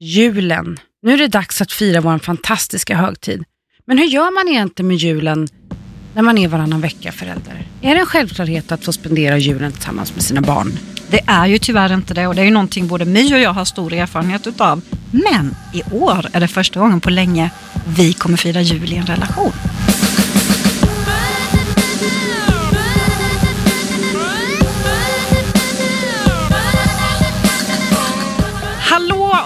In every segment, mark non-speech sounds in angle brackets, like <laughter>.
julen. Nu är det dags att fira vår fantastiska högtid. Men hur gör man egentligen med julen när man är varannan vecka förälder? Är det en självklarhet att få spendera julen tillsammans med sina barn? Det är ju tyvärr inte det och det är ju någonting både My och jag har stor erfarenhet utav. Men i år är det första gången på länge vi kommer fira jul i en relation.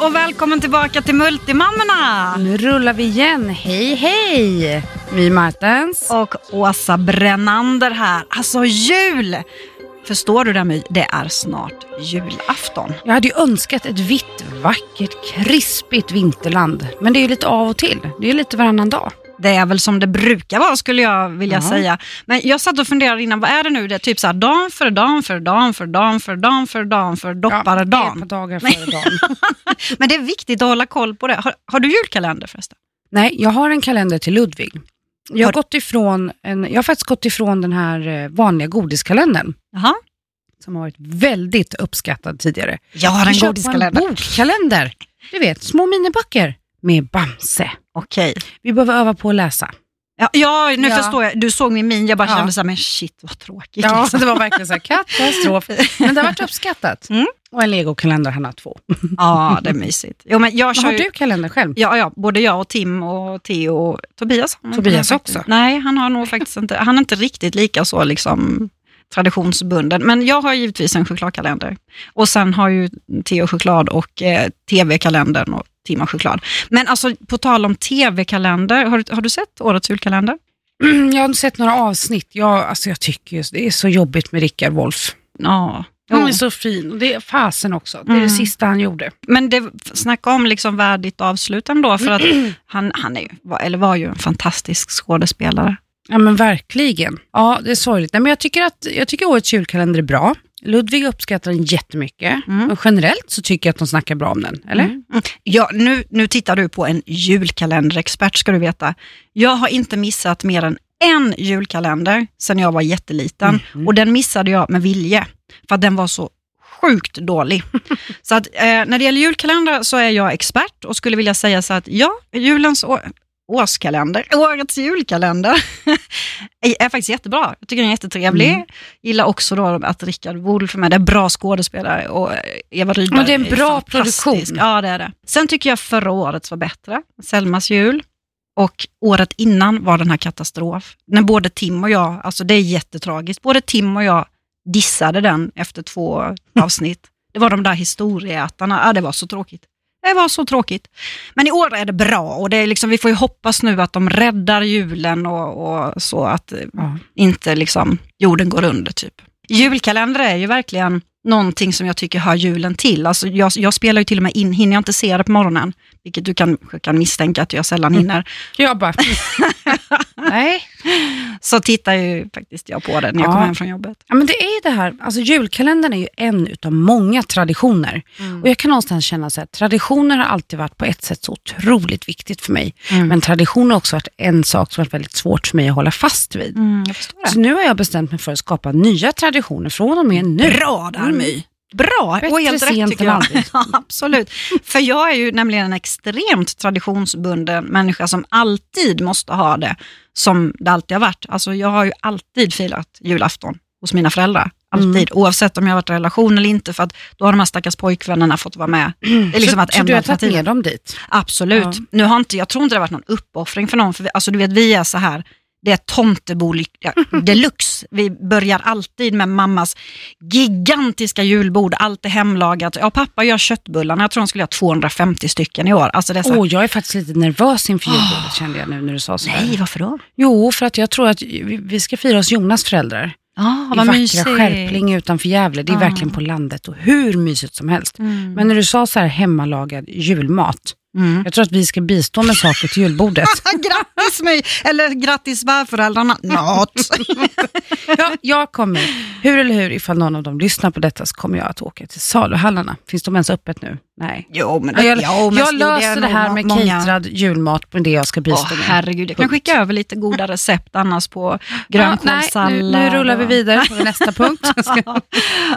Och välkommen tillbaka till Multimammorna! Nu rullar vi igen. Hej, hej! My Martens. Och Åsa Brännander här. Alltså jul! Förstår du det My? Det är snart julafton. Jag hade ju önskat ett vitt, vackert, krispigt vinterland. Men det är ju lite av och till. Det är lite varannan dag. Det är väl som det brukar vara skulle jag vilja Ja. säga. Men jag satt och funderade innan, vad är det nu? Det är typ så här dan för dan för dan för dan för dan för dan för doppare Ja, dan. dagar före dagen. <laughs> Men det är viktigt att hålla koll på det. Har, har du julkalender förresten? Nej, jag har en kalender till Ludvig. Jag har, Har- gått ifrån en, jag har faktiskt gått ifrån den här eh, vanliga godiskalendern. Jaha. Som har varit väldigt uppskattad tidigare. Jag har en Jag godiskalender. En bokkalender. Du vet, små miniböcker med Bamse. Okej. Vi behöver öva på att läsa. Ja, ja, nu Ja. förstår jag. Du såg min min, jag bara Ja. kände så här, men shit vad tråkigt. Ja, liksom. <laughs> det var verkligen så här katastrof. Men det har varit uppskattat. Mm. Och en legokalender, han har två. ja, det är mysigt. Jo, men jag kör har ju, du kalender själv? Ja, ja, både jag och Tim och Theo och Tobias. Tobias också? Nej, han har nog faktiskt inte, han är inte riktigt lika så liksom traditionsbunden. Men jag har givetvis en chokladkalender. Och sen har ju Theo choklad och eh, tv-kalendern och Tim har choklad. Men alltså på tal om tv-kalender, har, har du sett årets julkalender? Mm, Jag har sett några avsnitt. Jag, alltså jag tycker just, det är så jobbigt med Rickard Wolff. Ja. Han är så fin. Och det är fasen också. Det är Mm. det sista han gjorde. Men det, snacka om liksom värdigt avslut ändå, för att <clears throat> han, han är, var, eller var ju en fantastisk skådespelare. Ja men verkligen. Ja, det är sorgligt. Nej, men jag, tycker att, jag tycker årets julkalender är bra. Ludvig uppskattar den jättemycket. Mm. Och generellt så tycker jag att de snackar bra om den. Eller? Mm. Mm. Ja, nu, nu tittar du på en julkalenderexpert ska du veta. Jag har inte missat mer än en julkalender sedan jag var jätteliten Mhm. och den missade jag med vilje för att den var så sjukt dålig. <laughs> så att, eh, när det gäller julkalendrar så är jag expert och skulle vilja säga så att ja, julens årskalender, årets julkalender <laughs> är, är faktiskt jättebra. Jag tycker den är jättetrevlig. Mm. Gillar också då att Rickard Wolff är med, det är bra skådespelare och eh, Eva Rydberg Ja, det är en bra fantastisk. produktion. Ja, det är det. Sen tycker jag förra årets var bättre, Selmas jul. Och året innan var den här katastrof. När både Tim och jag, alltså det är jättetragiskt, både Tim och jag dissade den efter två avsnitt. Det var de där historieätarna, ja, det var så tråkigt. Det var så tråkigt. Men i år är det bra och det är liksom, vi får ju hoppas nu att de räddar julen och, och så att eh, Ja. inte liksom jorden går under. typ. Julkalender är ju verkligen någonting som jag tycker hör julen till. Alltså jag, jag spelar ju till och med in, hinner jag inte se det på morgonen, vilket du kan, kan misstänka att jag sällan hinner, Jag bara... <laughs> Nej. så tittar ju faktiskt jag på det när jag Ja. kommer hem från jobbet. Ja, men det är ju det här, alltså julkalendern är ju en utav många traditioner. Och jag kan någonstans känna så här, traditioner har alltid varit på ett sätt så otroligt viktigt för mig. Mm. Men tradition har också varit en sak som varit väldigt svårt för mig att hålla fast vid. Mm, jag förstår Så nu har jag bestämt mig för att skapa nya traditioner från och med nu. Bra där Mm. My. Bra, Bättre och helt rätt tycker jag. <laughs> Ja, absolut. För jag är ju nämligen en extremt traditionsbunden människa som alltid måste ha det som det alltid har varit. Alltså jag har ju alltid firat julafton hos mina föräldrar. Alltid, Mm. oavsett om jag har varit i relation eller inte, för att då har de här stackars pojkvännerna fått vara med. Det är liksom så, att så du har tagit med dem dit? Absolut. Ja. Nu har inte, jag tror inte det har varit någon uppoffring för någon, för vi, alltså, du vet, vi är så här, det är tomtebo ja, <laughs> deluxe. Vi börjar alltid med mammas gigantiska julbord, allt är hemlagat. Ja, pappa gör köttbullarna, jag tror han skulle ha 250 stycken i år. Alltså det är så här, Åh, jag är faktiskt lite nervös inför julbordet kände jag nu när du sa så. nej, varför då? Jo, för att jag tror att vi ska fira hos Jonas föräldrar. Ja, I vackra mysigt. Skärpling utanför Gävle. Det är Ah. verkligen på landet och hur mysigt som helst. Mm. Men när du sa så här hemmalagad julmat, Mm. Jag tror att vi ska bistå med saker till julbordet. <laughs> grattis mig, eller grattis svärföräldrarna. Något. <laughs> Ja, jag kommer, hur eller hur, ifall någon av dem lyssnar på detta så kommer jag att åka till saluhallarna. Finns de ens öppet nu? Nej. Jo, men, Ja, jag jo, men jag löser det här med många- caterad julmat med det jag ska bistå Åh, med. herregud, jag kan Punkt. skicka över lite goda recept annars på Ja, grönkålssallad. nej, nu, nu rullar vi vidare på <laughs> nästa punkt.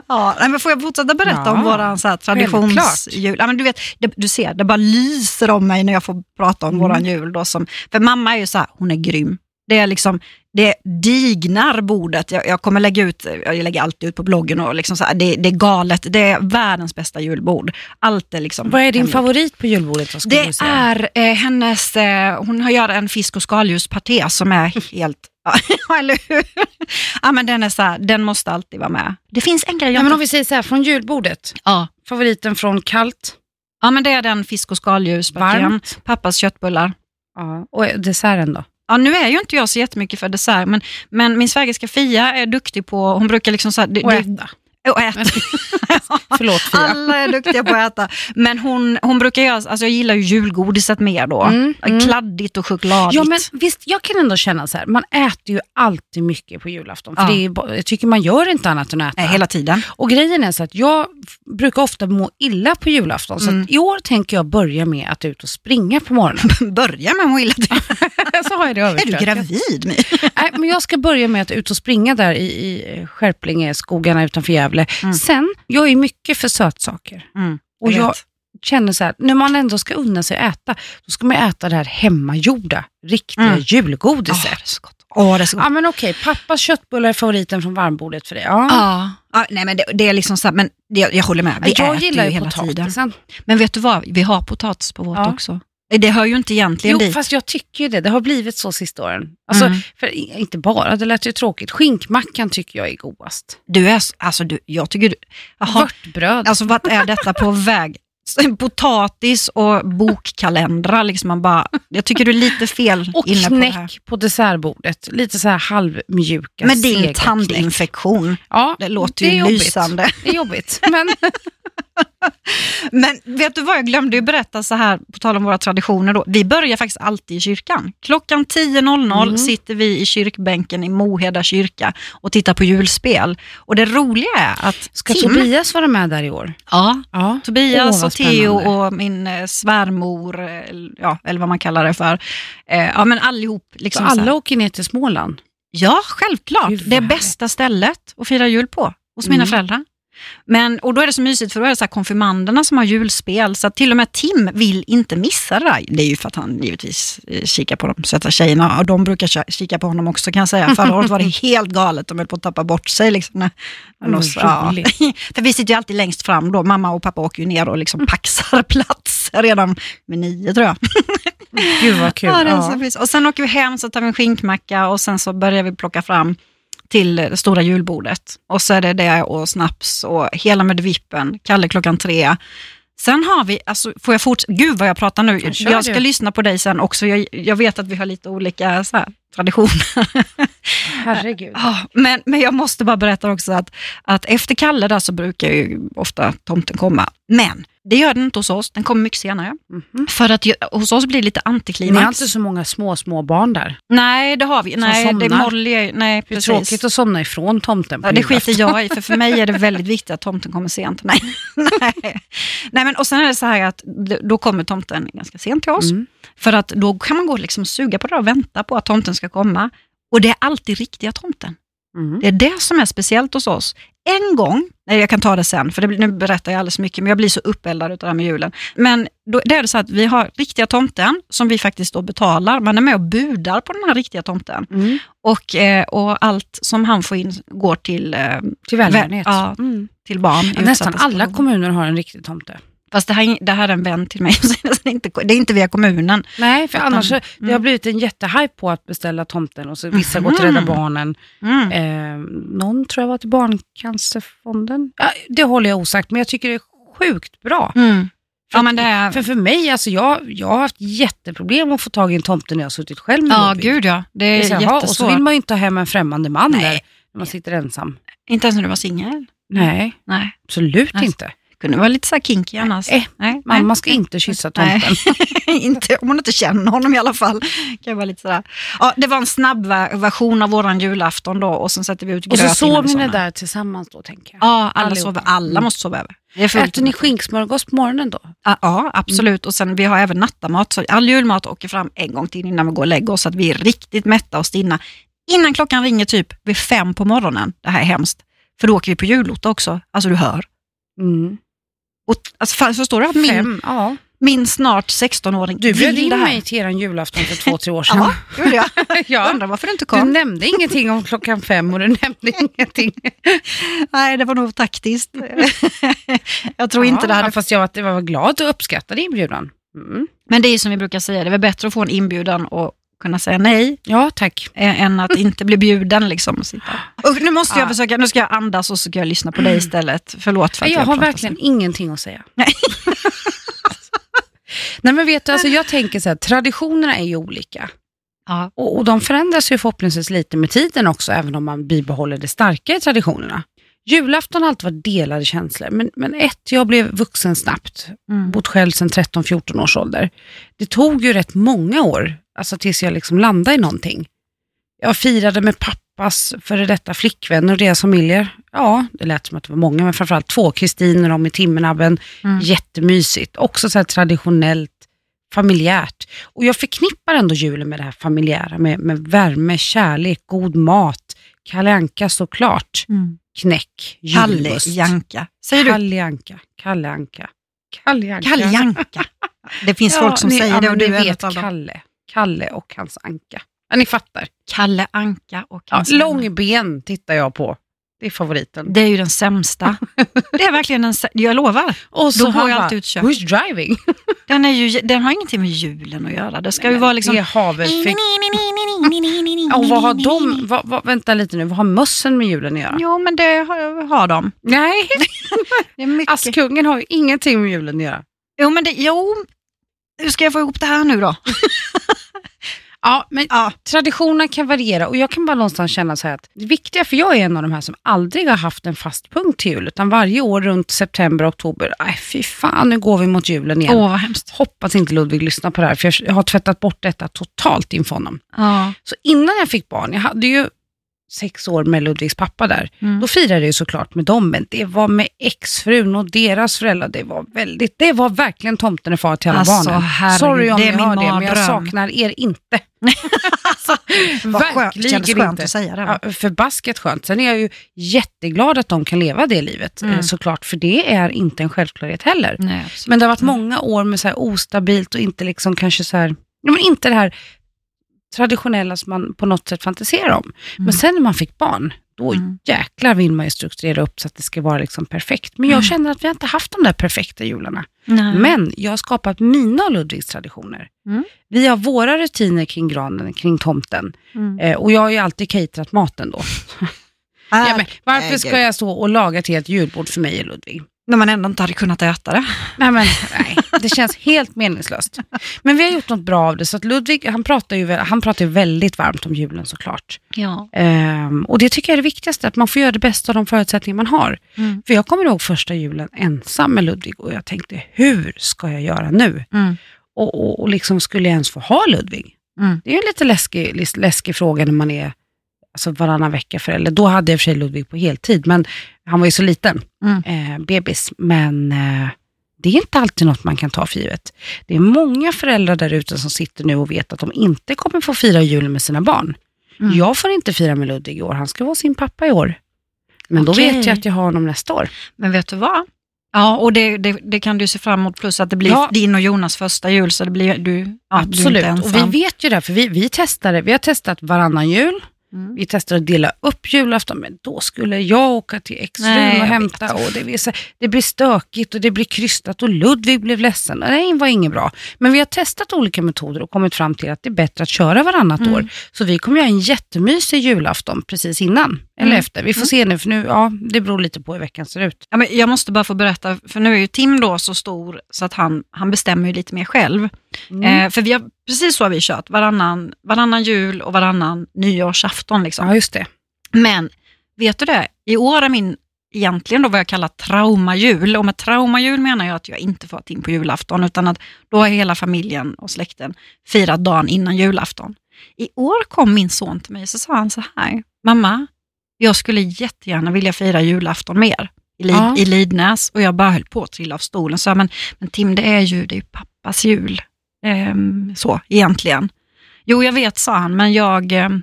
Ja, men får jag fortsätta berätta Ja, om här traditionsjul? Ja, men du, vet, det, du ser, det bara lyser om mig när jag får prata om Mm. våran jul. Då, som, för mamma är ju så här, hon är grym. Det är liksom, det dignar bordet. Jag, jag kommer lägga ut, jag lägger alltid ut på bloggen och liksom så här, det, det är galet. Det är världens bästa julbord. Allt är liksom Vad är din hemligt. favorit på julbordet? Det är eh, hennes, eh, hon har gjort en fisk och skaldjurspaté som är <laughs> helt, <laughs> ja eller hur? Ja men den är så här, den måste alltid vara med. Det finns en grej jag Ja, men om vi säger så här, från julbordet. ja. Favoriten från kallt, ja men det är den fisk och varmt pappas köttbullar. ja. och desserten då? Ja, nu är ju inte jag så jättemycket för dessert, men, men min svägerska Fia är duktig på, hon brukar liksom så här, det, Och äta. Och äta. <laughs> Förlåt Fia. Alla är duktiga på att äta. Men hon, hon brukar göra, alltså jag gillar ju julgodiset mer då. Mm, mm. Kladdigt och chokladigt. Ja men visst, jag kan ändå känna så här, man äter ju alltid mycket på julafton. För Ja. det är, jag tycker man gör inte annat än att äta. Nej, hela tiden. Och grejen är så att jag brukar ofta må illa på julafton. Så Mm. i år tänker jag börja med att ut och springa på morgonen. <laughs> Börja med att gilla <laughs> så har jag det Är du gravid? Nej, men jag ska börja med att ut och springa där i, i Skärplinge, skogarna utanför Gävle. Mm. Sen, jag är mycket för sötsaker. Mm, Och jag vet. känner så här, när man ändå ska unna sig att äta, då ska man äta det här hemmagjorda, riktiga Mm. julgodiset. Åh, det är så gott. Åh, det är så gott. Ja men okej, pappas köttbullar är favoriten från varmbordet för dig. Ja. Ja. Ja, nej, men det, det är liksom så här, men det, jag håller med. Vi jag äter gillar ju hela tiden. Men vet du vad? Vi har potatis på vårt Ja. också. Det hör ju inte egentligen Jo, dit. fast jag tycker ju det. Det har blivit så sista åren. Alltså, Mm. för, inte bara, det lät ju tråkigt. Skinkmackan tycker jag är godast. Du är, alltså du, jag tycker du, Vörtbröd. alltså vart är detta på <laughs> väg? Potatis och bokkalendrar, liksom man bara, jag tycker du är lite fel och inne på det här. knäck på dessertbordet. Lite så här halvmjuka, Med din tandinfektion, Ja, det låter det ju jobbigt. lysande. Det är jobbigt. Men <laughs> <laughs> Men vet du vad, jag glömde ju berätta så här, på tal om våra traditioner då. Vi börjar faktiskt alltid i kyrkan. Klockan 10.00 Mm. sitter vi i kyrkbänken i Moheda kyrka och tittar på julspel. Och det roliga är att ska Tim, Tobias vara med där i år? ja, Ja. Tobias Åh, och Theo och min eh, svärmor, eh, ja, eller vad man kallar det för. Eh, ja, men allihop. Så Liksom så alla åker ner till Småland? Ja, självklart. Det är bästa stället att fira jul på hos mina Mm. föräldrar. Men, och då är det så mysigt för då är det så här konfirmanderna som har julspel, så till och med Tim vill inte missa det där. Det är ju för att han givetvis eh, kikar på de söta tjejerna och de brukar kika- på honom också kan jag säga. Förra året var det <laughs> helt galet, de höll på att tappa bort sig. Liksom, när, när Mm, ja. roligt. <laughs> För vi sitter ju alltid längst fram då, mamma och pappa åker ju ner och liksom paxar <laughs> plats redan vid nio tror jag. Gud vad kul. Ja, Ja. och sen åker vi hem, så tar vi en skinkmacka och sen så börjar vi plocka fram till det stora julbordet. Och så är det det och snaps och hela med vippen, Kalle klockan tre. Sen har vi, alltså, får jag fortsätta? Gud vad jag pratar nu. Ja, kör jag ska du. lyssna på dig sen också. Jag, jag vet att vi har lite olika så här, traditioner. <laughs> Herregud. <laughs> Ja, men, men jag måste bara berätta också att, att efter Kalle där så brukar ju ofta tomten komma. Men det gör den inte hos oss, den kommer mycket senare. Mhm. För att hos oss blir det lite Ni har antiklimax. inte så många små, små barn där. Nej, det har vi. Nej, det är somnar. Molly. Nej, Det är precis. tråkigt att somna ifrån tomten på Ja, det skiter jag i, för för mig är det väldigt viktigt att tomten kommer sent. Nej. <laughs> Nej. Nej, men, och sen är det så här att då kommer tomten ganska sent till oss. Mm. För att då kan man gå liksom och suga på det och vänta på att tomten ska komma. Och det är alltid riktiga tomten. Mm. Det är det som är speciellt hos oss. En gång, nej jag kan ta det sen, för det, nu berättar jag alldeles mycket, men jag blir så uppeldad av det här med julen. Men då, det är det så att vi har riktiga tomten, som vi faktiskt då betalar. Man är med och budar på den här riktiga tomten. Mm. Och, eh, och allt som han får in går till, eh, Till välgörenhet. Ja. Mm. till barn. Ja, Nästan alla kommuner har en riktig tomte. Fast det här, det här är en vän till mig, <laughs> så det är inte, det är inte via kommunen. Nej, för Utan- annars så, det har mm. blivit en jättehype på att beställa tomten och så vissa går till Mhm. Rädda Barnen. Mm. Eh, någon tror jag var till Barncancerfonden. Ja, det håller jag osagt, men jag tycker det är sjukt bra. Mm. För, Ja, men det är, för, för mig, alltså jag, jag har haft jätteproblem att få tag i en tomte när jag har suttit själv med ja, Ludvig. gud ja. Det Det är är så här, "Ja", Och så jättesvårt. vill man ju inte ha hem en främmande man Nej. där när man sitter ensam. Inte ens när du var singel? Nej, Nej. absolut Nej. inte. Kunde vara lite så här kinky annars. Nej, nej, Mamma ska inte kyssa Nej. tomten. <laughs> inte, om hon inte känner honom i alla fall. Kan vara lite sådär. Ja, det var en snabb ver- version av våran julafton då och sen sätter vi ut Och gröt så innan sov ni där tillsammans då, tänker jag. Ja, alla, Allihopa. sover, alla Mm. måste sova över. Äter ni skinksmörgås på morgonen då? Ja, Ja, absolut. Och sen vi har även nattamat, så all julmat åker fram en gång till innan vi går och lägger oss, så att vi är riktigt mätta och stinna. Innan klockan ringer typ vid fem på morgonen. Det här är hemskt. För då åker vi på julotta också. Alltså du hör. Mm. Och, alltså, fa- förstår du att min, Fem, ja. min snart 16-åring Du bjöd in det mig till er julafton för två, tre år <laughs> sedan. Ja, gjorde jag. <laughs> Ja. undrar varför du inte Du kom. nämnde ingenting om klockan fem och du nämnde <laughs> ingenting. Nej, det var nog taktiskt. jag tror inte det Ja, hade... Fast jag jag var glad och uppskattade inbjudan. Mm. Men det är som vi brukar säga, det är bättre att få en inbjudan och kunna säga nej Ja, tack. eh, än att inte bli bjuden. Liksom, och sitta. Och nu måste jag Ja. försöka, nu ska jag andas och så ska jag lyssna på dig istället. Förlåt för att Jag har pratar verkligen så. ingenting att säga. Nej. <laughs> Nej men vet du, alltså jag tänker så här, traditionerna är ju olika. Ja. Och, och de förändras ju förhoppningsvis lite med tiden också, även om man bibehåller det starka i traditionerna. Julafton har alltid varit delade känslor, men, men ett, jag blev vuxen snabbt. Mm. Bott själv sedan 13-14 års ålder. Det tog ju rätt många år, alltså tills jag liksom landade i någonting. Jag firade med pappas före detta flickvänner och deras familjer. Ja, det lät som att det var många, men framförallt två, Kristin och de i Timmernabben. Mm. Jättemysigt, också så traditionellt, familjärt. Och jag förknippar ändå julen med det här familjära, med, med värme, kärlek, god mat, Kalle Anka såklart, Mm. knäck, Kalle julmust. Janka. Säger du Kalle Anka, Kalle Anka. Det finns Ja, folk som ni, säger ja, det och du är vet dem. Kalle. Kalle och hans anka. Ja, ni fattar. Kalle Anka och Ja, hans vänner. långben tittar jag på. Det är favoriten. Det är ju den sämsta. Det är verkligen den sä- Jag lovar. Och Då går jag alltid ut kött. Who's driving? Den, är ju, den har ingenting med julen att göra. Det ska Nej, ju vara liksom... Det har väl för... Ja, och vad har de, vad, vad, vänta lite nu, vad har mössen med julen att göra? Jo, men det har, har de. Nej. <laughs> Askungen har ju ingenting med julen att göra. Jo, men det, jo. Hur ska jag få ihop det här nu då? <laughs> Ja, men Ja. traditionerna kan variera och jag kan bara någonstans känna så här att det viktiga, för jag är en av de här som aldrig har haft en fast punkt till jul, utan varje år runt september, oktober, nej fy fan nu går vi mot julen igen. Åh, vad hemskt. Hoppas inte Ludvig lyssnar på det här, för jag har tvättat bort detta totalt inför honom. Ja. Så innan jag fick barn, jag hade ju sex år med Ludvigs pappa där, Mm. då firade jag såklart med dem, men det var med exfrun och deras föräldrar, det var väldigt, det var verkligen tomten är far till alla Alltså, barnen. herregud, Sorry om det ni hör det, men jag saknar er inte. <laughs> alltså, Vad skönt. Skönt inte. att säga det. Ja, förbaskat skönt. Sen är jag ju jätteglad att de kan leva det livet, Mm. eh, såklart, för det är inte en självklarhet heller. Nej. Men det har varit många år med så ostabilt och inte liksom kanske så här, men inte det här traditionella som man på något sätt fantiserar om. Men sen när man fick barn, då Mm. jäklar vill man ju strukturera upp så att det ska vara liksom perfekt. Men jag Mm. känner att vi har inte haft de där perfekta jularna. Nej. Men jag har skapat mina och Ludvigs traditioner. Mm. Vi har våra rutiner kring granen, kring tomten. Mm. Eh, och jag har ju alltid caterat maten då. <laughs> Ja, men varför ska jag stå och laga ett helt julbord för mig och Ludvig? När man ändå inte hade kunnat äta det. Nej, men, nej, det känns helt meningslöst. Men vi har gjort något bra av det, så att Ludvig han pratar ju, han pratar ju väldigt varmt om julen såklart. Ja. Ehm, och det tycker jag är det viktigaste, att man får göra det bästa av de förutsättningar man har. Mm. För jag kommer ihåg första julen ensam med Ludvig och jag tänkte, hur ska jag göra nu? Mm. Och, och, och liksom, skulle jag ens få ha Ludvig? Mm. Det är en lite läskig, läskig fråga när man är alltså varannan vecka förälder. Då hade jag för sig Ludvig på heltid, men han var ju så liten, Mm. eh, bebis. Men eh, det är inte alltid något man kan ta för givet. Det är många föräldrar där ute som sitter nu och vet att de inte kommer få fira julen med sina barn. Mm. Jag får inte fira med Ludvig i år, han ska vara sin pappa i år. Men då Okej. vet jag att jag har honom nästa år. Men vet du vad? Ja, och det, det, det kan du se fram emot. Plus att det blir Ja. din och Jonas första jul, så det blir du, ja, du Absolut, inte och vi vet ju det, för vi, vi testade, vi har testat varannan jul, Mm. vi testade att dela upp julafton, men då skulle jag åka till exfrun Nej, och hämta och det blir, så, det blir stökigt och det blir krystat och Ludvig blev ledsen. och Det var inget bra. Men vi har testat olika metoder och kommit fram till att det är bättre att köra varannat Mm. år. Så vi kommer göra en jättemysig julafton precis innan, eller Mm. efter. Vi får se nu, för nu, ja, det beror lite på hur veckan ser ut. Ja, men jag måste bara få berätta, för nu är ju Tim då så stor så att han, han bestämmer ju lite mer själv. Mm. Eh, för vi har, precis så har vi kört, varannan, varannan jul och varannan nyårsafton. Liksom. Ja, just det. Men vet du det, i år är min egentligen då vad jag kallar traumajul. Och med traumajul menar jag att jag inte fått in på julafton, utan att då har hela familjen och släkten firat dagen innan julafton. I år kom min son till mig och så sa han så här, mamma, jag skulle jättegärna vilja fira julafton mer i, Lid, Ja. i Lidnäs och jag bara höll på att trilla av stolen. Så jag, men, men Tim, det är ju, det är ju pappas jul. Ehm, så, egentligen. Jo, jag vet, sa han, men jag, ehm,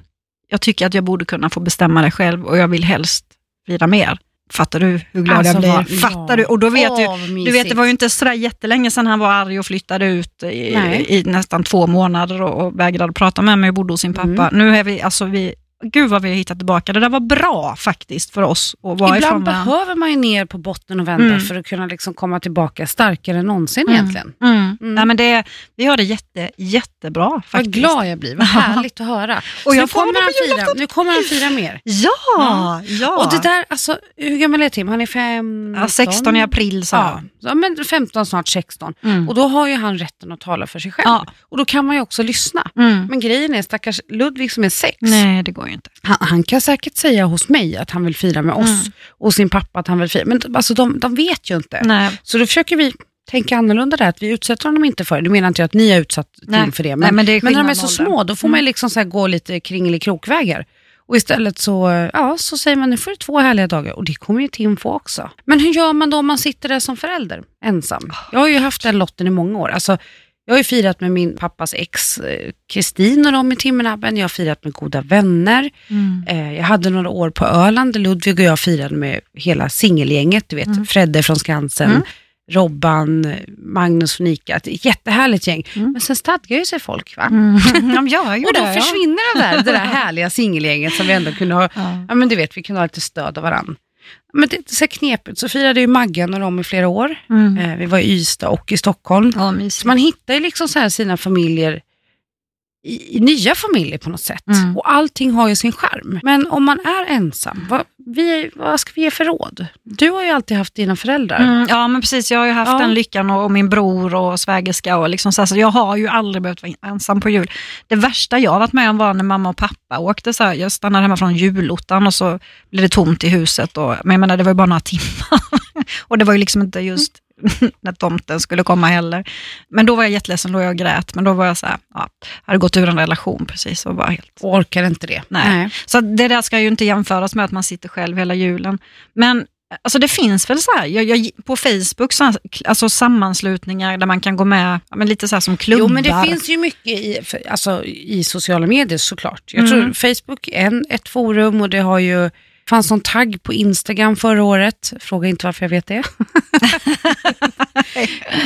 jag tycker att jag borde kunna få bestämma det själv och jag vill helst fira mer. Fattar du hur glad Alltså, jag blir? Fattar ja. du? Och då vet Åh, du, du vet, det var ju inte sådär jättelänge sedan han var arg och flyttade ut i, i nästan två månader och, och vägrade prata med mig och bodde hos sin pappa. Mm. Nu är vi, alltså vi, gud vad vi har hittat tillbaka. Det där var bra faktiskt för oss att vara Ibland behöver man ju ner på botten och vända Mm. för att kunna liksom komma tillbaka starkare än någonsin Mm. egentligen. Mm. Mm. Nej, men det, vi har det jätte, jättebra Vad faktiskt. glad jag blir, vad <laughs> härligt att höra. Och nu, kommer han fira, nu kommer han fira mer. Ja, ja. Och det där, alltså, hur gammal är Tim? Han är 15? ja, 16 i april sa Ja, ja, men 15, snart 16. jag. Mm. Och då har ju han rätten att tala för sig själv. Ja. Och då kan man ju också lyssna. Mm. Men grejen är, stackars Ludvig som är sex, Nej, det går ju inte. han, han kan säkert säga hos mig att han vill fira med oss Mm. och sin pappa att han vill fira. Men alltså, de, de vet ju inte. Nej. Så då försöker vi tänka annorlunda där, att vi utsätter honom inte för det. Nu menar inte jag att ni har utsatt. Tim för det, Nej, men, men det men när de är så åldern. små, då får man ju liksom så gå lite kringelikrokvägar. Och istället så, ja, så säger man nu får du två härliga dagar och det kommer ju Tim få också. Men hur gör man då om man sitter där som förälder ensam? Jag har ju haft den lotten i många år. Alltså, jag har ju firat med min pappas ex eh, Kristin och de i Timmernabben. Jag har firat med goda vänner. Mm. Eh, Jag hade några år på Öland där Ludvig och jag firade med hela singelgänget. Du vet, Mm. Fredde från Skansen, Mm. Robban, Magnus och Nika. Ett jättehärligt gäng. Mm. Men sen stadgar ju sig folk. Va? Mm. <laughs> De gör ju Och då det. försvinner det där, det där härliga singelgänget som vi ändå kunde ha. Ja. Ja men du vet, vi kunde ha lite stöd av varandra. Men det är så knepigt, så firade ju Maggan och de i flera år. Mm. Eh, Vi var i Ystad och i Stockholm. Ja. Så man hittar ju liksom så här sina familjer i, i nya familjer på något sätt. Mm. Och allting har ju sin charm. Men om man är ensam, vad, vi, vad ska vi ge för råd? Du har ju alltid haft dina föräldrar. Mm, ja, men precis. Jag har ju haft Ja. den lyckan och, och min bror och svägerska. Och liksom så, här, så jag har ju aldrig behövt vara ensam på jul. Det värsta jag varit med om var när mamma och pappa åkte. Så här, jag stannade hemma från julottan och så blev det tomt i huset. Och, men jag menar, det var ju bara några timmar. <laughs> och det var ju liksom inte just <laughs> när tomten skulle komma heller. Men då var jag jätteledsen, då jag grät. Men då var jag så här, ja, hade gått ur en relation precis och var helt orkar inte det. Nej. Så att det där ska ju inte jämföras med att man sitter själv hela julen. Men alltså det finns väl så här, jag, jag, på Facebook, så här, alltså sammanslutningar där man kan gå med, men lite så här som klubbar. Jo, men det finns ju mycket i, alltså, i sociala medier såklart. Jag tror Mm. Facebook är en, ett forum och det har ju fanns någon tagg på Instagram förra året. Fråga inte varför jag vet det. <laughs>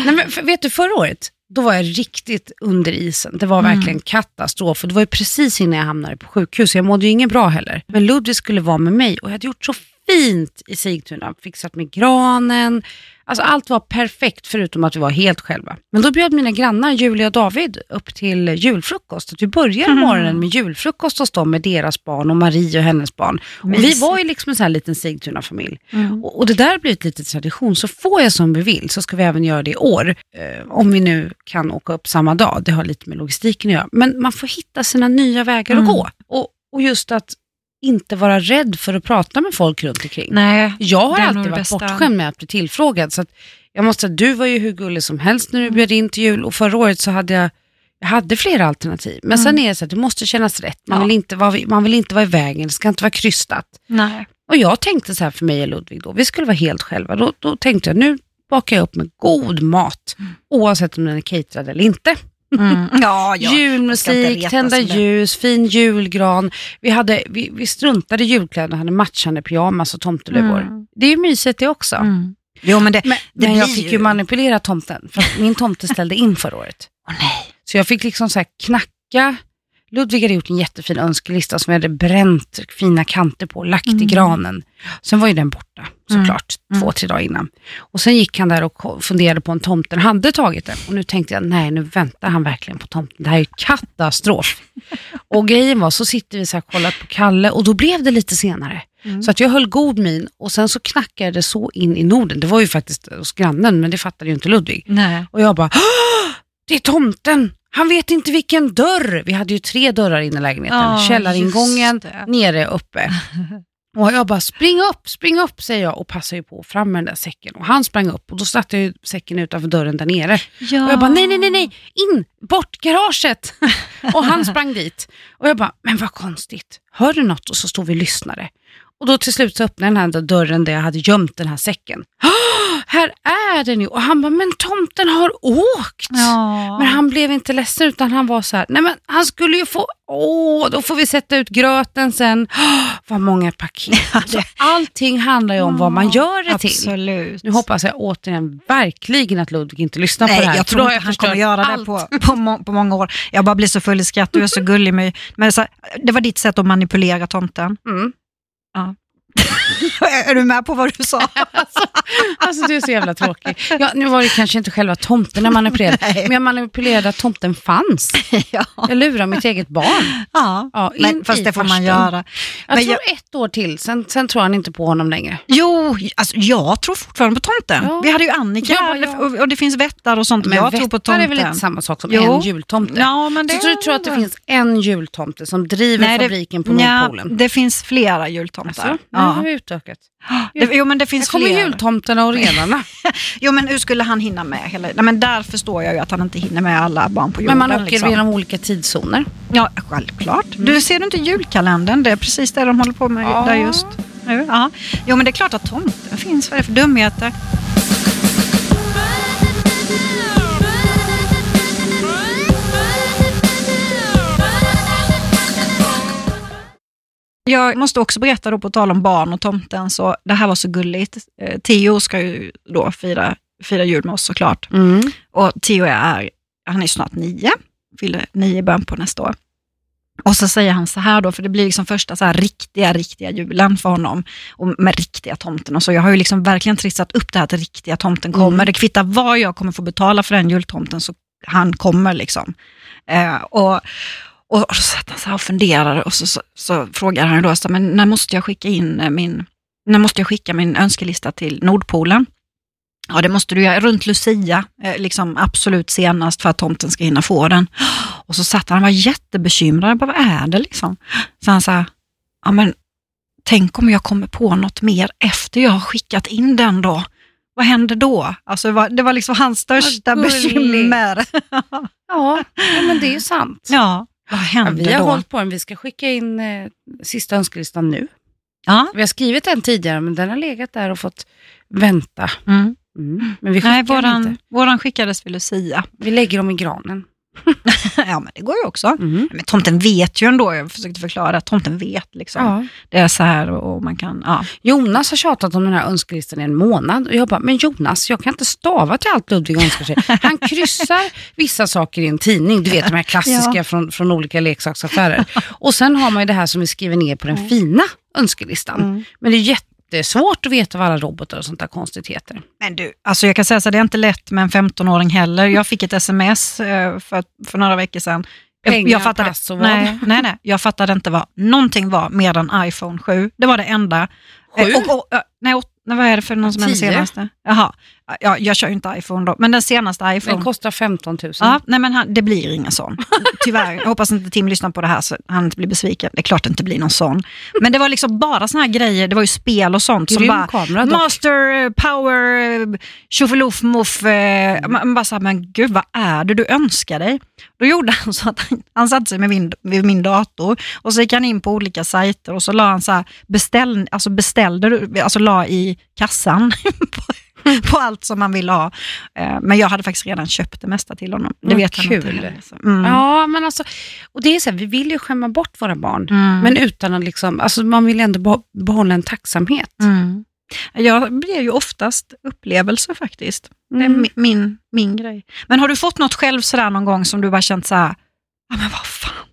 Nej, men, för, vet du, förra året, då var jag riktigt under isen. Det var Mm. verkligen katastrof. Och det var ju precis innan jag hamnade på sjukhus. Jag mådde ju inget bra heller. Men Ludvig skulle vara med mig och jag hade gjort så fint i Sigtuna. Fixat med granen. Alltså allt var perfekt förutom att vi var helt själva. Men då bjöd mina grannar Julia och David upp till julfrukost. Att vi började Mm. morgonen med julfrukost hos dem med deras barn och Marie och hennes barn. Och vi var ju liksom en sån här liten Sigtuna-familj. Mm. Och, och det där blir ett litet tradition. Så får jag som vi vill så ska vi även göra det i år. Eh, om vi nu kan åka upp samma dag. Det har lite med logistiken att göra. Men man får hitta sina nya vägar Mm. att gå. Och, och just att inte vara rädd för att prata med folk runt omkring. Nej, Jag har alltid varit bästa. bortskämd med att bli tillfrågad. Så jag måste säga, du var ju hur gullig som helst när du bjöd in till jul och förra året så hade jag jag hade flera alternativ. Men sen är det så att det måste kännas rätt. Man, Ja. vill inte vara, man vill inte vara i vägen, det ska inte vara krystat. nej. Och jag tänkte så här för mig och Ludvig då, vi skulle vara helt själva. Då, då tänkte jag, nu bakar jag upp med god mat, oavsett om den är caterad eller inte. Mm. <laughs> Ja, ja. Julmusik, tända ljus, fin julgran. Vi, hade, vi, vi struntade i julkläder och hade matchande pyjamas och tomteluvor. Mm. Det är ju mysigt det också. Mm. Jo, men det, Men, det men jag fick ju ju- manipulera tomten, för min tomte ställde in förra året. <laughs> Åh, nej. Så jag fick liksom så knacka. Ludvig hade gjort en jättefin önskelista som vi hade bränt fina kanter på, lagt i Mm. granen. Sen var ju den borta såklart, Mm. två, tre dagar innan. Och sen gick han där och funderade på om tomten hade tagit den. Och nu tänkte jag, nej nu väntar han verkligen på tomten. Det här är ju katastrof. <laughs> och grejen var, så sitter vi så här och kollar på Kalle och då blev det lite senare. Mm. Så att jag höll god min och sen så knackade det så in i Norden. Det var ju faktiskt hos grannen, men det fattade ju inte Ludvig. Nej. Och jag bara, "Åh, det är tomten! Han vet inte vilken dörr. Vi hade ju tre dörrar in i lägenheten. Ja, Källaringången, nere, uppe. <laughs> Och jag bara, spring upp, spring upp, säger jag och passar ju på fram med den där säcken. Och han sprang upp och då satte jag ju säcken utanför dörren där nere. Ja. Och jag bara, nej, nej, nej, nej, in, bort, garaget. <laughs> och han sprang dit. Och jag bara, men vad konstigt, hör du något? Och så stod vi och lyssnade. Och då till slut så öppnade den här dörren där jag hade gömt den här säcken. <gasps> <gasps> "Ah, här är den ju! Och han bara, men tomten har åkt! Ja. Men han blev inte ledsen utan han var så här, nej men han skulle ju få, åh, då får vi sätta ut gröten sen. Åh, vad många paket. Så allting handlar ju om vad man gör det till. Absolut. Nu hoppas jag återigen verkligen att Ludvig inte lyssnar på Nej, det här. jag tror inte han kommer göra det allt. på, på, må, på många år. Jag bara blir så full i skratt, du är så gullig. Med, men så, det var ditt sätt att manipulera tomten. Mm. <laughs> är du med på vad du sa? <laughs> Alltså du är så jävla tråkig. Ja, nu var det kanske inte själva tomten jag manipulerade, Nej. men jag manipulerade att tomten fanns. <laughs> ja. Jag lurade mitt eget barn. ja. Ja, Men, fast det får man göra. Jag Men tror ett år till, sen, sen tror han inte på honom längre. Jo, alltså, jag tror fortfarande på tomten. Ja. Vi hade ju Annika Ja, ja. Och, och det finns vättar och sånt. Men jag tror på tomten. är väl inte samma sak som Jo. en jultomte? Ja, men det Så du tror att det finns en jultomte som driver Nej, det- fabriken på Nordpolen? det finns flera jultomtar. Alltså, ja. Utökat. det, <gasps> jo, men det Här finns kommer flera. jultomterna och renarna. <laughs> Jo, men hur skulle han hinna med hela... Nej, men där förstår jag ju att han inte hinner med alla barn på Men jorden. man åker liksom. genom olika tidszoner. Ja, självklart. Du ser du inte julkalendern? Det är precis det de håller på med Ja. där just nu. Ja. Jo, men det är klart att tomten finns. Vad är det för dumheter? Jag måste också berätta då på tal om barn och tomten, så det här var så gulligt. Eh, Theo ska ju då fira, fira jul med oss såklart. Mm. Och Theo är, han är snart nio, fyller nio i början på nästa år. Och så säger han så här då, för det blir liksom första så här riktiga, riktiga julen för honom. Och med riktiga tomten och så. Jag har ju liksom verkligen trissat upp det här att riktiga tomten kommer. Mm. Det kvittar vad jag kommer få betala för den jultomten, så han kommer liksom. Eh, och, och, och så satt han så här och funderade och så, så, så frågade han då, så, men när måste jag skicka in eh, min, när måste jag skicka min önskelista till Nordpolen? Ja, det måste du göra runt Lucia, eh, liksom absolut senast för att tomten ska hinna få den. Och så satt han och var jättebekymrad. Bara, vad är det liksom? Så han sa, ja men tänk om jag kommer på något mer efter jag har skickat in den då? Vad händer då? Alltså det var, det var liksom hans största bekymmer. Ja, ja, men det är ju sant. ja, vad Ja, händer vi har då? hållit på den. Vi ska skicka in eh, sista önskelistan nu. Ja. Vi har skrivit den tidigare, men den har legat där och fått vänta. Mm. Mm. Men vi skickar Nej, våran, inte. våran skickades vid Lucia. Vi lägger dem i granen. <laughs> ja, men det går ju också. Mm. Men tomten vet ju ändå, jag försökte förklara, att tomten vet liksom. Ja. Det är så här och man kan, ja. Jonas har tjatat om den här önskelistan i en månad och jag bara, men Jonas, jag kan inte stava till allt Ludvig önskar sig. Han kryssar vissa saker i en tidning, du vet de här <laughs> klassiska Ja. från, från olika leksaksaffärer. Och sen har man ju det här som vi skriver ner på den fina önskelistan. Mm. Men det är jättesvårt att veta vad alla robotar och sånt där konstigt heter. Men du, alltså jag kan säga så det är inte lätt med en 15-åring heller. Jag fick ett sms eh, för, för några veckor sedan. Jag, Pengar, jag, fattade, pass och vad? nej, nej, nej, jag fattade inte vad någonting var mer än iPhone 7. Det var det enda. Sju? Eh, och, och, eh, nej, åt, nej, vad är det för någon som är den senaste? Jaha, ja, jag kör ju inte iPhone då, men den senaste iPhone. Den kostar 15 000. Ja, nej men han, det blir ingen sån. <laughs> Tyvärr. Jag hoppas inte Tim lyssnar på det här så han inte blir besviken. Det är klart det inte blir någon sån. Men det var liksom bara såna här grejer, det var ju spel och sånt som Grym bara kamera dock. Master, eh, power, eh, tjoffeluff, muff. eh, Man man bara såhär, men gud vad är det du önskar dig? Då gjorde han så att han, han satte sig med min, vid min dator och så gick han in på olika sajter och så la han så här, beställ, alltså beställde, du- alltså la i kassan <laughs> <laughs> på, allt som man ville ha. Eh, Men jag hade faktiskt redan köpt det mesta till honom. Det Vad vet han inte kul. Mm. Ja, men alltså, och det är så här, vi vill ju skämma bort våra barn. Mm. Men utan att liksom, alltså man vill ändå be- behålla en tacksamhet. Mm. Jag ger ju oftast upplevelser faktiskt. Det är Mm. mi- min, min grej. Men har du fått något själv sådär någon gång som du bara känt så här, ja men vad fan,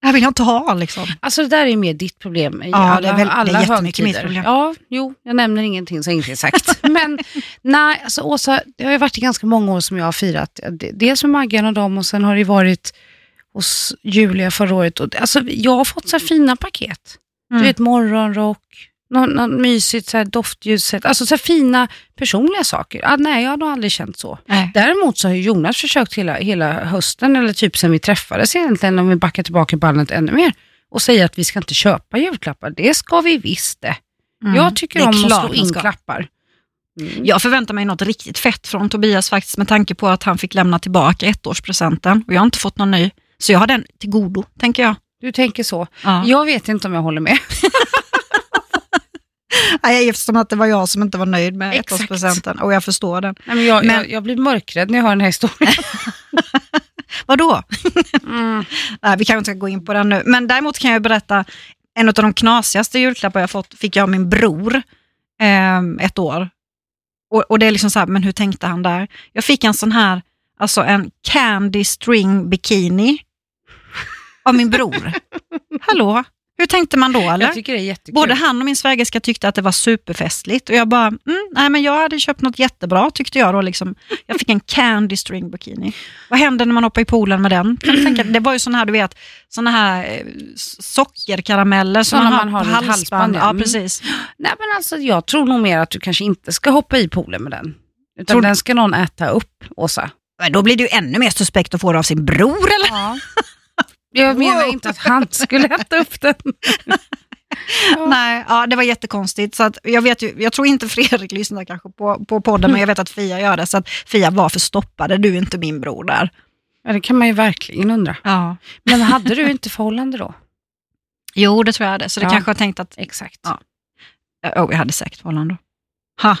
det här vill jag inte ha liksom. Alltså det där är ju mer ditt problem i Ja, alla, det är väl- det är alla jättemycket mitt problem. Ja, jo, jag nämner ingenting så ingenting är sagt. <laughs> Men nej, alltså Åsa, det har ju varit i ganska många år som jag har firat. Dels med Maggan och dem och sen har det varit hos Julia förra året. Och, alltså, jag har fått så här fina paket. Mm. Du vet morgonrock, något, något mysigt så här doftljusset, alltså så fina personliga saker. Ah, nej, jag har nog aldrig känt så. Nej. Däremot så har Jonas försökt hela, hela hösten, eller typ sen vi träffades egentligen, om vi backar tillbaka bandet ännu mer, och säger att vi ska inte köpa julklappar. Det ska vi visst det. Mm. Jag tycker Det om att slå in klappar. Mm. Jag förväntar mig något riktigt fett från Tobias faktiskt med tanke på att han fick lämna tillbaka ettårspresenten och jag har inte fått någon ny. Så jag har den till godo, tänker jag. Du tänker så. Ja. Jag vet inte om jag håller med. <laughs> <laughs> Nej, eftersom att det var jag som inte var nöjd med ettårspresenten och jag förstår den. Nej, men jag, Men- jag, jag blir mörkrädd när jag hör den här historien. <laughs> <laughs> Vadå? Mm. Nej, vi kanske inte ska gå in på den nu. Men däremot kan jag berätta, en av de knasigaste julklappar jag fått fick jag av min bror ehm, ett år. Och, och det är liksom så här, men hur tänkte han där? Jag fick en sån här, alltså en candy string bikini av min bror. Hallå, hur tänkte man då eller? Jag tycker det är jättekul. Både han och min svägerska tyckte att det var superfestligt och jag bara, mm, nej men jag hade köpt något jättebra tyckte jag då. Liksom. Jag fick en candy string bikini. Vad händer när man hoppar i poolen med den? Kan du tänka, det var ju såna här, du vet, såna här eh, sockerkarameller som man, man har på halsband. ja. Mm. precis. Nej men alltså jag tror nog mer att du kanske inte ska hoppa i poolen med den. Utan Tror den ska någon äta upp, Åsa. Men Då blir det ju ännu mer suspekt att få det av sin bror eller? Ja. Jag menar Wow. inte att han skulle äta upp den. Ja. <laughs> Nej, ja, det var jättekonstigt. Så att jag, vet ju, jag tror inte Fredrik lyssnar kanske på, på podden, men jag vet att Fia gör det. Så att Fia, varför stoppade du inte min bror där? Ja, det kan man ju verkligen undra. Ja. Men hade du inte förhållande då? <laughs> Jo, det tror jag det. Så det Ja. kanske har tänkt att Exakt. Ja. Oh, jag hade säkert förhållande. Ha.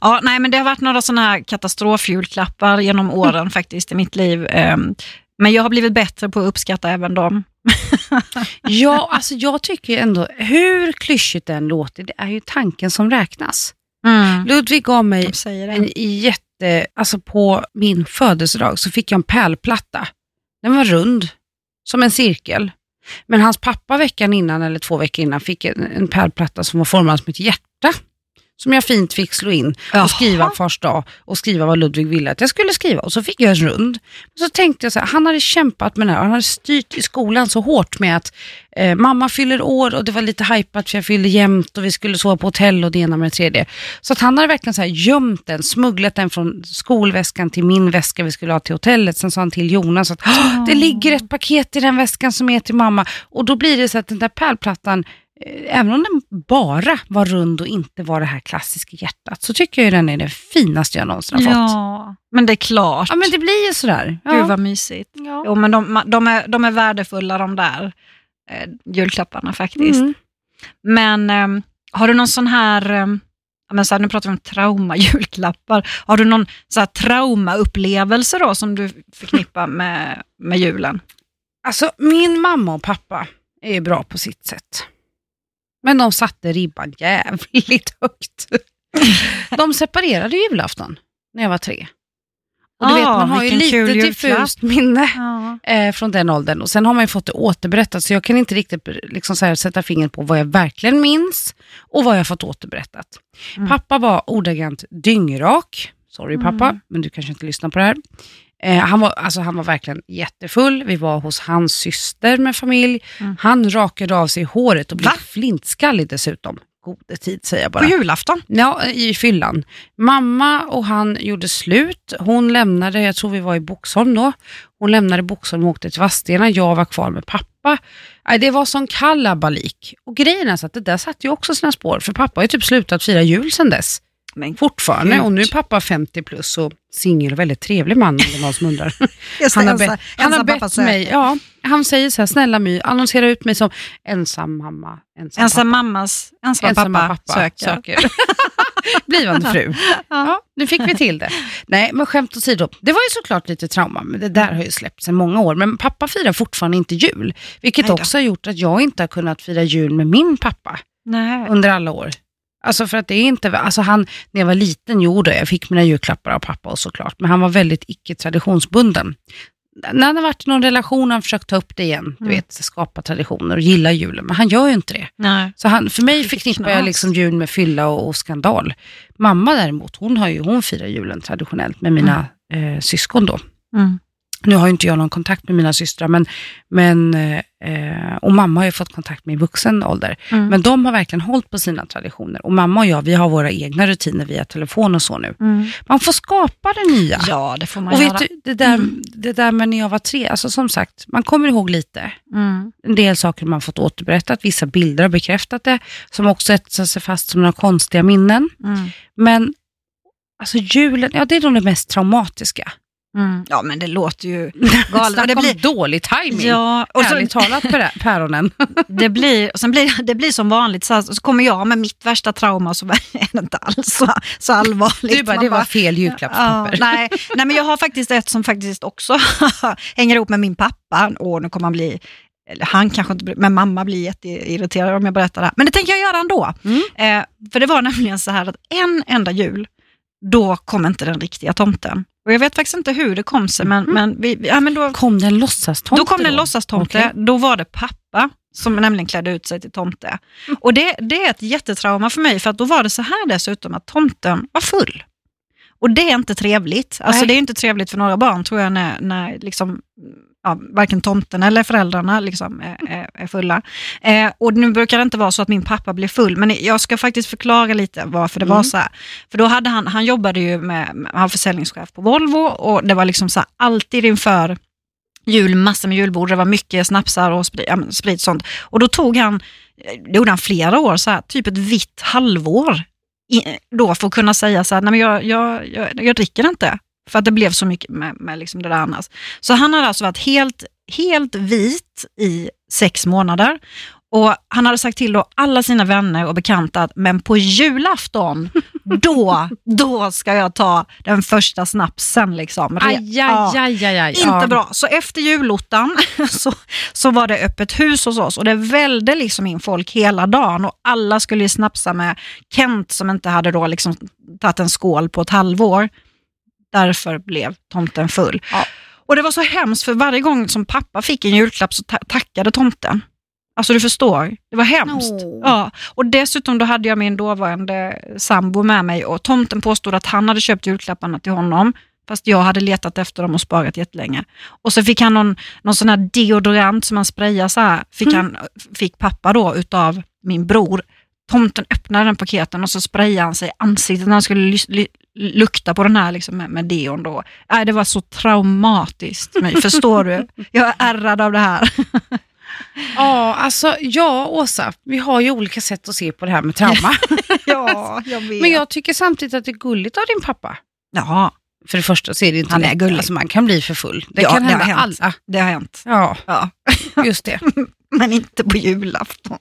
Ja, nej, men det har varit några sådana här katastrofjulklappar genom åren <laughs> faktiskt i mitt liv. Ehm, Men jag har blivit bättre på att uppskatta även dem. <laughs> Ja, alltså jag tycker ändå, hur klyschigt det än låter, det är ju tanken som räknas. Ludvig gav mig en jätte, alltså på min födelsedag så fick jag en pärlplatta. Den var rund, som en cirkel. Men hans pappa veckan innan, eller två veckor innan, fick en, en pärlplatta som var formad som ett hjärta. Som jag fint fick slå in och skriva Jaha. fars dag och skriva vad Ludvig ville att jag skulle skriva. Och så fick jag en rund. Så tänkte jag så här, han hade kämpat med det här. Han hade styrt i skolan så hårt med att eh, mamma fyller år och det var lite hypat för jag fyllde jämt och vi skulle sova på hotell och det ena med det tredje. Så att han hade verkligen så här gömt den, smugglat den från skolväskan till min väska vi skulle ha till hotellet. Sen sa han till Jonas att "Åh, det ligger ett paket i den väskan som är till mamma. Och då blir det så att den där pärlplattan Även om den bara var rund och inte var det här klassiska hjärtat så tycker jag den är det finaste jag någonsin har fått. Ja, men det är klart. Ja men det blir ju sådär. Ja. Gud vad mysigt. ja. Jo, men de, de, är, de är värdefulla de där eh, julklapparna faktiskt. Mm. Men ehm, har du någon sån här, ja, men så här, nu pratar vi om trauma-julklappar. <laughs> Har du någon så här, traumaupplevelse då som du förknippar <laughs> med, med julen? Alltså min mamma och pappa är ju bra på sitt sätt. Men de satte ribban jävligt högt. <laughs> De separerade julafton när jag var tre. Och du vet, Ah, man har ju lite diffust minne Ja. eh, från den åldern. Och sen har man ju fått det återberättat, så jag kan inte riktigt liksom, här, sätta fingret på vad jag verkligen minns och vad jag fått återberättat. Mm. Pappa var ordagrant dyngrak. Sorry pappa, Mm. men du kanske inte lyssnar på det här. Eh, han, var, alltså, han var verkligen jättefull. Vi var hos hans syster med familj. Mm. Han rakade av sig håret och blev Va? flintskallig dessutom. Gode tid säger jag bara. På julafton? Ja, i fyllan. Mamma och han gjorde slut. Hon lämnade, jag tror vi var i Boxholm då. Hon lämnade Boxholm och åkte till Vadstena. Jag var kvar med pappa. Nej, Det var sån kalabalik. Och grejen är så att det där satte ju också sina spår. För pappa har ju typ slutat fira jul sedan dess. Men Fortfarande. Gud. Och nu är pappa 50 plus och singel och väldigt trevlig man om det är någon som undrar. <laughs> Just Han har, ensa- han har ensam bett mig, ja, han säger så här, snälla My, annonsera ut mig som ensam mamma, ensam, Ensam pappa. mammas ensam Ensamma pappa, pappa söker. söker. <laughs> Blivande fru. Ja, nu fick vi till det. Nej, men skämt åsido. Det var ju såklart lite trauma, men det där har ju släppt sedan många år. Men pappa firar fortfarande inte jul, vilket också har gjort att jag inte har kunnat fira jul med min pappa Nej. under alla år. Alltså för att det är inte, alltså han, när jag var liten, jo då, jag fick mina julklappar av pappa och såklart, men han var väldigt icke-traditionsbunden. När han har varit i någon relation har han försökt ta upp det igen, du Mm. vet, skapa traditioner och gilla julen, men han gör ju inte det. Nej. Så han, för mig förknippar jag liksom jul med fylla och, och skandal. Mamma däremot, hon, har ju, hon firar julen traditionellt med mina eh, syskon då. Mm. Nu har ju inte jag någon kontakt med mina systrar, men, men, eh, och mamma har ju fått kontakt med i vuxen ålder. Mm. Men de har verkligen hållit på sina traditioner. Och mamma och jag, vi har våra egna rutiner via telefon och så nu. Mm. Man får skapa det nya. Ja, det får man och göra. vet du, det där, Mm. det där med när jag var tre, alltså som sagt, man kommer ihåg lite. Mm. En del saker man fått återberättat, vissa bilder har bekräftat det, som också etsat sig fast som några konstiga minnen. Mm. Men alltså julen, ja det är nog det mest traumatiska. Mm. Ja, men det låter ju <laughs> galet. Snacka Det om blir, dålig timing. ja, och så, Ärligt talat pär- päronen. <laughs> det, blir, och sen blir, det blir som vanligt, så, här, så kommer jag med mitt värsta trauma så <laughs> är det inte alls så, så allvarligt. Du bara, Man det var fel julklappspapper. Ja, nej, nej, men jag har faktiskt ett som faktiskt också hänger ihop med min pappa. Åh, nu kommer han bli, eller han kanske inte blir, men mamma blir jätteirriterad om jag berättar det här. Men det tänker jag göra ändå. Mm. Eh, för det var nämligen så här att en enda jul, då kom inte den riktiga tomten. Och jag vet faktiskt inte hur det kom sig, men, men, vi, ja, men då, Kom det en låtsastomte då kom det en låtsastomte. Okej. Då var det pappa som nämligen klädde ut sig till tomte. Och det, det är ett jättetrauma för mig, för att då var det så här dessutom att tomten var full. Och det är inte trevligt. Alltså Nej. det är inte trevligt för några barn tror jag när, när liksom, ja, varken tomten eller föräldrarna liksom är, är, fulla. Eh, och nu brukar det inte vara så att min pappa blir full, men jag ska faktiskt förklara lite varför det var Mm. så här. För då hade han, han jobbade ju med, han var försäljningschef på Volvo och det var liksom så här, alltid inför jul, massor med julbord, det var mycket snapsar och sprit, ja, sprit sånt. Och då tog han, det gjorde han flera år, så här, typ ett vitt halvår, då för att kunna säga så här, nej men jag, jag, jag, jag dricker inte. För att det blev så mycket med, med liksom det där annars. Så han hade alltså varit helt, helt vit i sex månader. Och han hade sagt till då alla sina vänner och bekanta att men på julafton, då, då ska jag ta den första snapsen. Liksom. Re- Aj, aj, aj, aj, aj. Inte Ja. bra. Så efter julottan <laughs> så, så var det öppet hus hos oss och det välde liksom in folk hela dagen och alla skulle ju snapsa med Kent som inte hade då liksom tagit en skål på ett halvår. Därför blev tomten full. Ja. Och det var så hemskt för varje gång som pappa fick en julklapp så ta- tackade tomten. Alltså du förstår, det var hemskt. Åh. Ja. Och dessutom då hade jag min dåvarande sambo med mig och tomten påstod att han hade köpt julklapparna till honom fast jag hade letat efter dem och sparat jättelänge. Och så fick han någon, någon sån här deodorant som man sprayar så här, fick, Mm. han, fick pappa då utav min bror. Tomten öppnade den paketen och så sprayade han sig i ansiktet när han skulle lukta på den här liksom med, med deon då. Nej, det var så traumatiskt för mig, <laughs> förstår du? Jag är ärrad av det här. Ja, alltså ja, Åsa, vi har ju olika sätt att se på det här med trauma. <laughs> ja, jag vet. <laughs> Men jag tycker samtidigt att det är gulligt av din pappa. Ja, För det första så är det inte Han är lätt. gullig. Alltså man kan bli för full. Det Ja, kan det har hända hänt. alla. det har hänt. Ja, Ja. <laughs> just det. Men inte på julafton.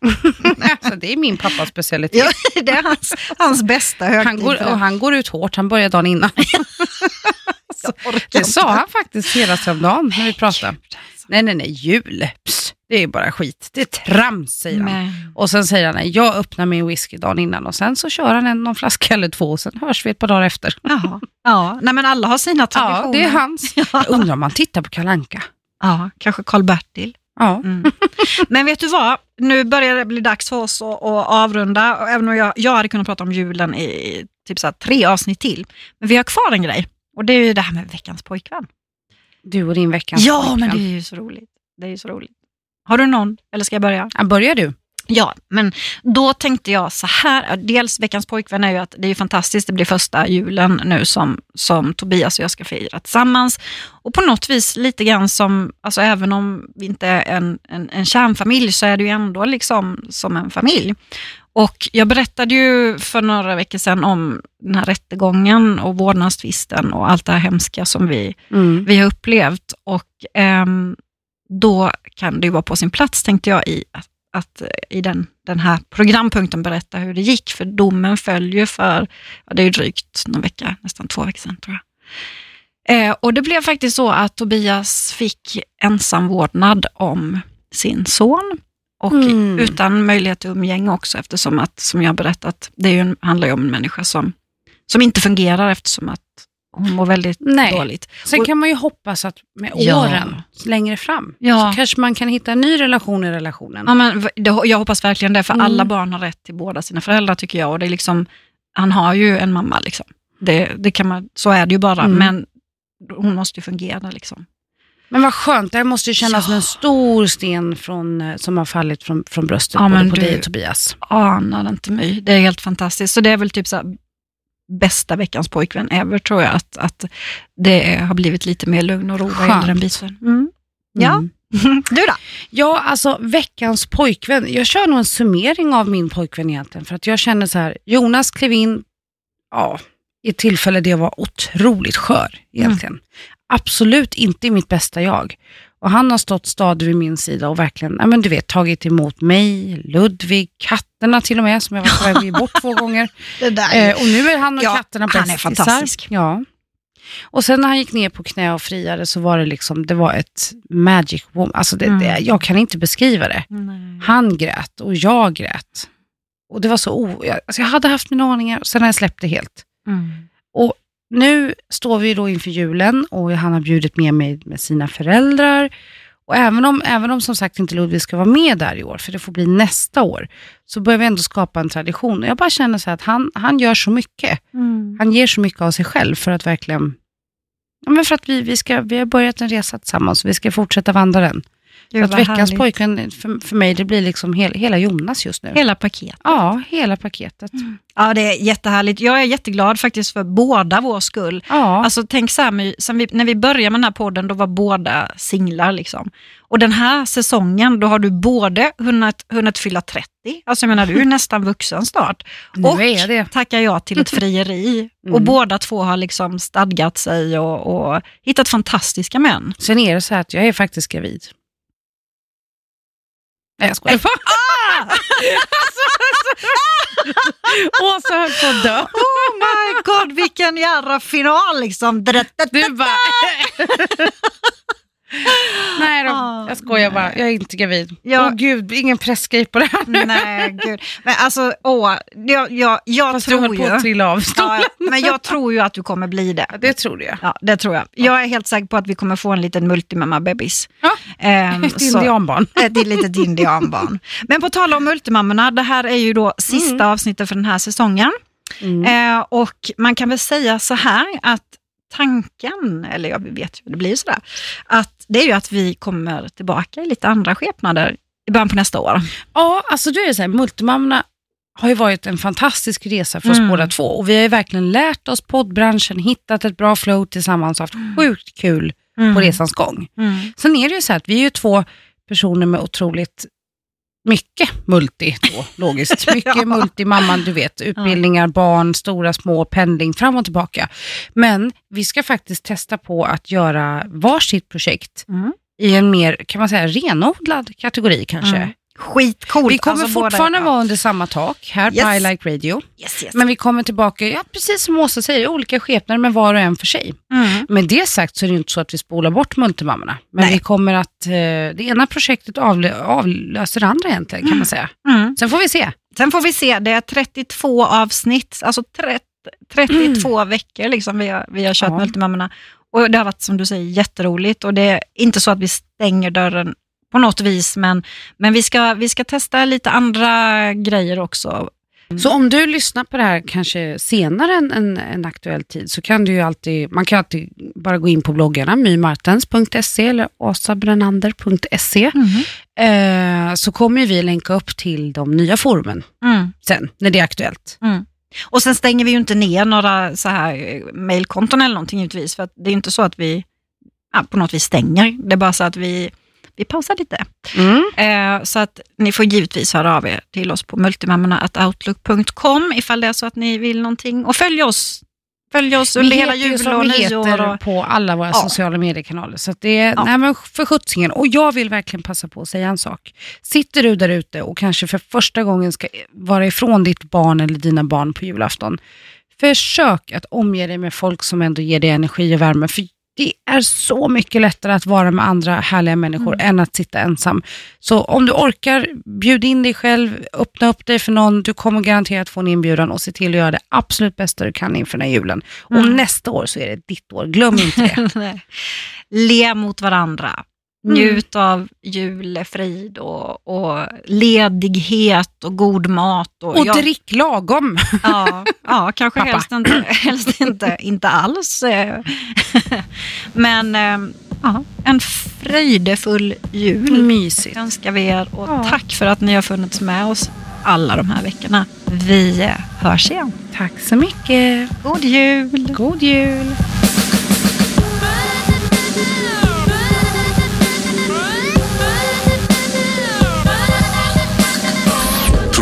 alltså, det är min pappas specialitet. Ja, det är hans, hans bästa högtid. Han går, och han går ut hårt, han börjar dagen innan. Det sa han faktiskt senast häromdagen när vi pratade. Nej, nej, nej, jul. Pss, det är bara skit. Det är trams, säger han. Men, Och sen säger han, nej, jag öppnar min whisky dagen innan och sen så kör han en, någon flaska eller två och sen hörs vi ett par dagar efter. jaha. Ja, nej, men alla har sina traditioner. Ja, det är hans. <laughs> Jag undrar om man tittar på Kalanka. Ja, kanske Karl-Bertil. Ja. Mm. Men vet du vad? Nu börjar det bli dags för oss att, att avrunda. Även om jag, jag hade kunnat prata om julen i typ så här tre avsnitt till. Men vi har kvar en grej. Och det är ju det här med veckans pojkvän. Du och din veckans Ja, pojkvän. men det är ju så roligt. Det är ju så roligt. Har du någon? Eller ska jag börja? Ja, börjar du? Ja, men då tänkte jag så här. Dels veckans pojkvän är ju att det är ju fantastiskt. Det blir första julen nu som, som Tobias och jag ska fira tillsammans. Och på något vis lite grann som, alltså även om vi inte är en, en, en kärnfamilj så är det ju ändå liksom som en familj. Och jag berättade ju för några veckor sedan om den här rättegången och vårdnadstvisten och allt det här hemska som vi Mm. vi har upplevt. Och ehm, då kan det ju vara på sin plats, tänkte jag, i att, att i den, den här programpunkten berätta hur det gick. För domen följer för, ja, det är ju drygt någon vecka, nästan två veckor sedan tror jag. Eh, och det blev faktiskt så att Tobias fick ensam vårdnad om sin son. Och Mm. utan möjlighet till umgänge också eftersom att, som jag berättat, det är ju handlar ju om en människa som, som inte fungerar eftersom att hon mår väldigt Nej. dåligt. Sen Och- kan man ju hoppas att med Ja. åren längre fram Ja. så kanske man kan hitta en ny relation i relationen. Ja, men det, jag hoppas verkligen det, för Mm. alla barn har rätt till båda sina föräldrar tycker jag. Och det är liksom, han har ju en mamma, liksom. det, det kan man, så är det ju bara, Mm. men hon måste ju fungera. Liksom. Men vad skönt, det här måste ju kännas Ja. som en stor sten från, eh, som har fallit från, från bröstet Ja, både på du- dig och Tobias. Anar inte mig. Det är helt fantastiskt. Så det är väl typ så här, bästa veckans pojkvän ever tror jag. Att, att det har blivit lite mer lugn och ro vad gäller den biten. Mm. Ja. Mm. <laughs> Du då? Ja, alltså veckans pojkvän. Jag kör nog en summering av min pojkvän egentligen. För att jag känner så här, Jonas klev in, ja, i ett tillfälle där jag var otroligt skör egentligen. Absolut inte i mitt bästa jag. Och han har stått stadig vid min sida och verkligen, ja men du vet, tagit emot mig, Ludvig, katterna till och med, som jag var på väg bort två <laughs> gånger. Eh, och nu är han och Ja, katterna han är bästisar. fantastisk. Ja. Och sen när han gick ner på knä och friade så var det liksom, det var ett magic woman. Alltså det, Mm. det, jag kan inte beskriva det. Nej. Han grät och jag grät. Och det var så o... jag- Alltså jag hade haft mina aningar, och sen har jag släppt det helt. Mm. Nu står vi då inför julen och han har bjudit med mig med sina föräldrar. Och även om, även om som sagt inte Ludvig ska vara med där i år, för det får bli nästa år, så börjar vi ändå skapa en tradition. Och jag bara känner så att han, han gör så mycket. Mm. Han ger så mycket av sig själv för att verkligen... Ja, men för att vi, vi, ska, vi har börjat en resa tillsammans och vi ska fortsätta vandra den. Gud, att veckans härligt. pojkvän för, för mig, det blir liksom hel, hela Jonas just nu. Hela paket. Ja, hela paketet. Ja, det är jättehärligt. Jag är jätteglad faktiskt för båda vår skull. Ja, Alltså tänk så här, vi, när vi började med den här podden, då var båda singlar. Liksom. Och den här säsongen, då har du både hunnit, hunnit fylla 30, alltså jag menar du är nästan vuxen snart, nu och är jag det. tackar jag till ett frieri. <laughs> Och Mm. båda två har liksom stadgat sig och, och hittat fantastiska män. Sen är det så här att jag är faktiskt gravid. Nej, jag skojar. <laughs> <laughs> Åsa höll på att dö. Oh my god, vilken jävla final liksom. Du bara... <laughs> <laughs> Nej då, Ah, jag skojar bara. nej. Jag är inte gravid. Åh gud, ingen pressgrej på det här nu. Nej, gud. Men alltså, åh, jag, jag, jag Fast du tror höll på ju... att trilla av stolen. Ja, men jag tror ju att du kommer bli det. Ja, det tror jag. Ja, det tror jag. Jag är helt säker på att vi kommer få en liten multimamma-bebis. Ja, Ehm, <laughs> Ett så- indianbarn. <laughs> Ett litet indianbarn. Men på tal om multimammorna, det här är ju då sista avsnittet för den här säsongen. Mm. Eh, och man kan väl säga så här att tanken, eller jag vet ju, det blir sådär, att det är ju att vi kommer tillbaka i lite andra skepnader i början på nästa år. Ja, alltså då är så här, multimammorna har ju varit en fantastisk resa för oss Mm. båda två och vi har ju verkligen lärt oss poddbranschen, hittat ett bra flow tillsammans och haft sjukt kul på resans gång. Mm. Sen är det ju så här att vi är ju två personer med otroligt mycket multi då, <laughs> logiskt. Mycket Ja. multimamman, du vet, utbildningar, barn, stora, små, pendling, fram och tillbaka. Men vi ska faktiskt testa på att göra varsitt projekt Mm. i en mer, kan man säga, renodlad kategori kanske. Mm. Skitcoolt. Vi kommer Alltså, båda- fortfarande ja. vara under samma tak här på Yes. I Like Radio. Yes, yes. Men vi kommer tillbaka, ja, precis som Åsa säger, i olika skepnader men var och en för sig. Mm. Med det sagt så är det inte så att vi spolar bort multimammorna. Men Nej. vi kommer att, eh, det ena projektet avlö- avlöser det andra egentligen kan man säga. Mm. Sen får vi se. Sen får vi se, det är 32 avsnitt, alltså 30, 32 veckor liksom vi har, vi har kört Mm. Ja. Multimammorna. Och det har varit som du säger jätteroligt och det är inte så att vi stänger dörren på något vis, men, men vi, ska, vi ska testa lite andra grejer också. Så om du lyssnar på det här kanske senare än en, en aktuell tid så kan du ju alltid, man kan alltid bara gå in på bloggarna mymartens.se eller asabrenander.se eh, så kommer vi länka upp till de nya forumen Mm. sen när det är aktuellt. Mm. Och sen stänger vi ju inte ner några så här eh, mailkonton eller någonting givetvis, för det är inte så att vi ja, på något vis stänger. Det är bara så att vi, vi pausar lite. Mm. Eh, så att ni får givetvis höra av er till oss på multimammorna.outlook.com ifall det är så att ni vill någonting. Och följ oss, följ oss under hela jul och nyår. Och, på alla våra Ja. sociala mediekanaler. Så det är, Ja. nej men för sjuttsingen. Och jag vill verkligen passa på att säga en sak. Sitter du där ute och kanske för första gången ska vara ifrån ditt barn eller dina barn på julafton. Försök att omge dig med folk som ändå ger dig energi och värme. För det är så mycket lättare att vara med andra härliga människor Mm. än att sitta ensam. Så om du orkar, bjud in dig själv, öppna upp dig för någon. Du kommer garanterat få en inbjudan och se till att göra det absolut bästa du kan inför den här julen. Och Mm. nästa år så är det ditt år, glöm inte det. <laughs> Le mot varandra. Mm. Njut av julefrid och, och ledighet och god mat. Och, Och ja, drick lagom. Ja, ja <laughs> kanske Pappa. helst inte, helst inte, inte alls. <laughs> Men eh, ja, en fröjdefull jul Mysigt. önskar vi er och Ja. tack för att ni har funnits med oss alla de här veckorna. Vi hörs igen. Tack så mycket. God jul! God jul.